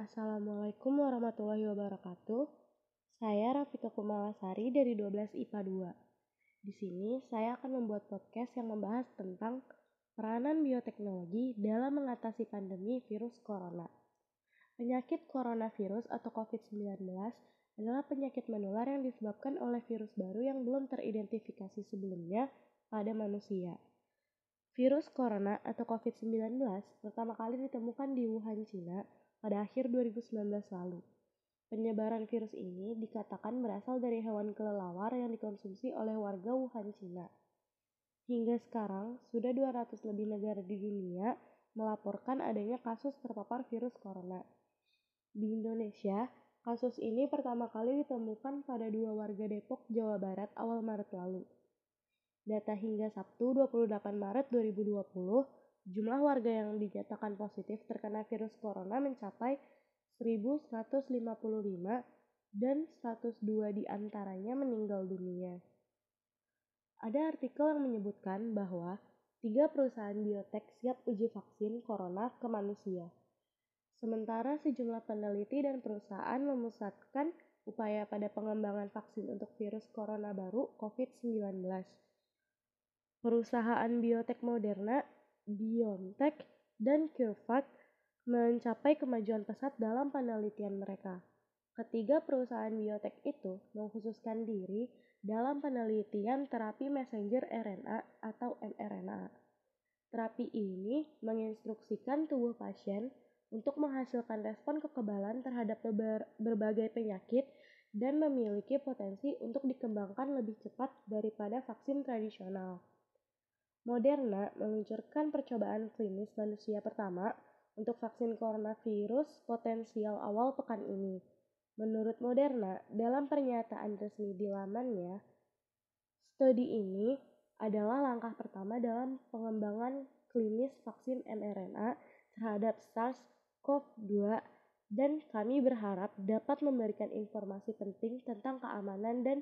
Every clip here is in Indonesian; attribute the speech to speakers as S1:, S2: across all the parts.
S1: Assalamualaikum warahmatullahi wabarakatuh. Saya Rafika Kumalasari dari 12 IPA 2. Di sini saya akan membuat podcast yang membahas tentang peranan bioteknologi dalam mengatasi pandemi virus corona. Penyakit coronavirus atau COVID-19 adalah penyakit menular yang disebabkan oleh virus baru yang belum teridentifikasi sebelumnya pada manusia. Virus corona atau COVID-19 pertama kali ditemukan di Wuhan, Cina pada akhir 2019 lalu. Penyebaran virus ini dikatakan berasal dari hewan kelelawar yang dikonsumsi oleh warga Wuhan, Cina. Hingga sekarang, sudah 200 lebih negara di dunia melaporkan adanya kasus terpapar virus corona. Di Indonesia, kasus ini pertama kali ditemukan pada dua warga Depok, Jawa Barat awal Maret lalu. Data hingga Sabtu 28 Maret 2020, Jumlah warga yang dinyatakan positif terkena virus corona mencapai 1.155 dan 102 di antaranya meninggal dunia. Ada artikel yang menyebutkan bahwa tiga perusahaan biotek siap uji vaksin corona ke manusia. Sementara sejumlah peneliti dan perusahaan memusatkan upaya pada pengembangan vaksin untuk virus corona baru COVID-19. Perusahaan biotek Moderna BioNTech, dan CureVac mencapai kemajuan pesat dalam penelitian mereka. Ketiga perusahaan biotek itu mengkhususkan diri dalam penelitian terapi messenger RNA atau mRNA. Terapi ini menginstruksikan tubuh pasien untuk menghasilkan respon kekebalan terhadap berbagai penyakit dan memiliki potensi untuk dikembangkan lebih cepat daripada vaksin tradisional. Moderna meluncurkan percobaan klinis manusia pertama untuk vaksin coronavirus potensial awal pekan ini. Menurut Moderna, dalam pernyataan resmi di lamannya, studi ini adalah langkah pertama dalam pengembangan klinis vaksin mRNA terhadap SARS-CoV-2 dan kami berharap dapat memberikan informasi penting tentang keamanan dan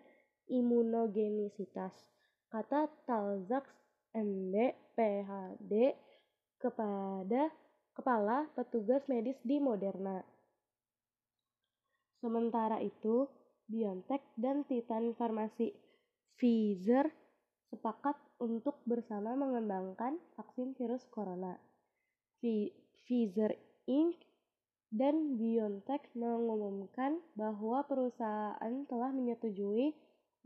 S1: imunogenisitas, kata Talzak MD, PhD kepada kepala petugas medis di Moderna. Sementara itu, BioNTech dan Titan Farmasi Pfizer sepakat untuk bersama mengembangkan vaksin virus corona. Pfizer Inc. dan BioNTech mengumumkan bahwa perusahaan telah menyetujui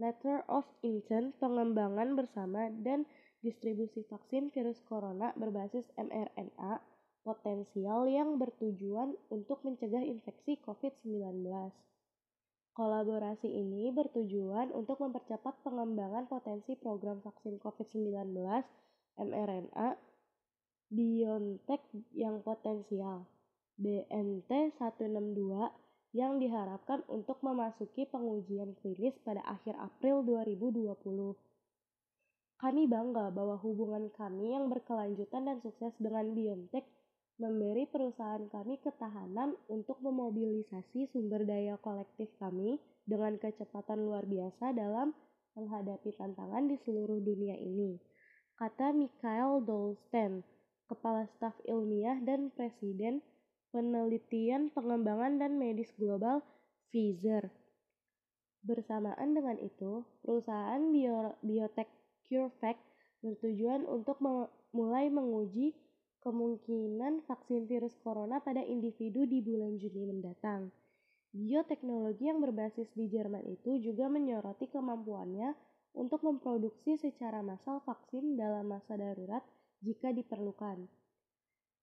S1: Letter of Intent pengembangan bersama dan distribusi vaksin virus corona berbasis mRNA potensial yang bertujuan untuk mencegah infeksi COVID-19. Kolaborasi ini bertujuan untuk mempercepat pengembangan potensi program vaksin COVID-19 mRNA BioNTech yang potensial BNT 162 yang diharapkan untuk memasuki pengujian klinis pada akhir April 2020. Kami bangga bahwa hubungan kami yang berkelanjutan dan sukses dengan BioNTech memberi perusahaan kami ketahanan untuk memobilisasi sumber daya kolektif kami dengan kecepatan luar biasa dalam menghadapi tantangan di seluruh dunia ini, kata Michael Dolsten, Kepala Staf Ilmiah dan Presiden Penelitian Pengembangan dan Medis Global Pfizer. Bersamaan dengan itu, perusahaan bio biotek CureVac bertujuan untuk mulai menguji kemungkinan vaksin virus corona pada individu di bulan Juni mendatang. Bioteknologi yang berbasis di Jerman itu juga menyoroti kemampuannya untuk memproduksi secara massal vaksin dalam masa darurat jika diperlukan.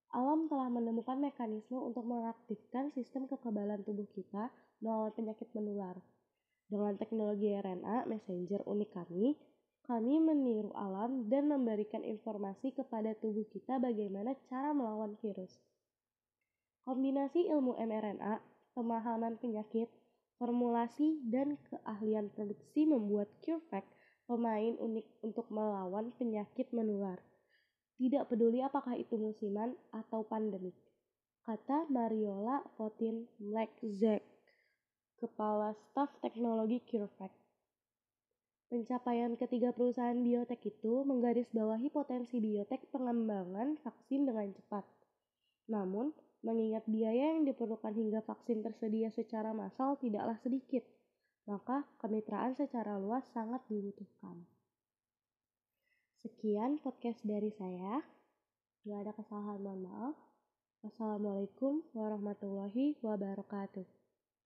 S1: Alam telah menemukan mekanisme untuk mengaktifkan sistem kekebalan tubuh kita melawan penyakit menular. Dengan teknologi RNA messenger unik kami, kami meniru alam dan memberikan informasi kepada tubuh kita bagaimana cara melawan virus. Kombinasi ilmu mRNA, pemahaman penyakit, formulasi, dan keahlian produksi membuat CureVac pemain unik untuk melawan penyakit menular. Tidak peduli apakah itu musiman atau pandemik, kata Mariola Fotin Mlekzek, Kepala Staf Teknologi CureVac. Pencapaian ketiga perusahaan biotek itu menggarisbawahi potensi biotek pengembangan vaksin dengan cepat. Namun, mengingat biaya yang diperlukan hingga vaksin tersedia secara massal tidaklah sedikit, maka kemitraan secara luas sangat dibutuhkan. Sekian podcast dari saya. Jika ada kesalahan, mohon maaf. Wassalamualaikum warahmatullahi wabarakatuh.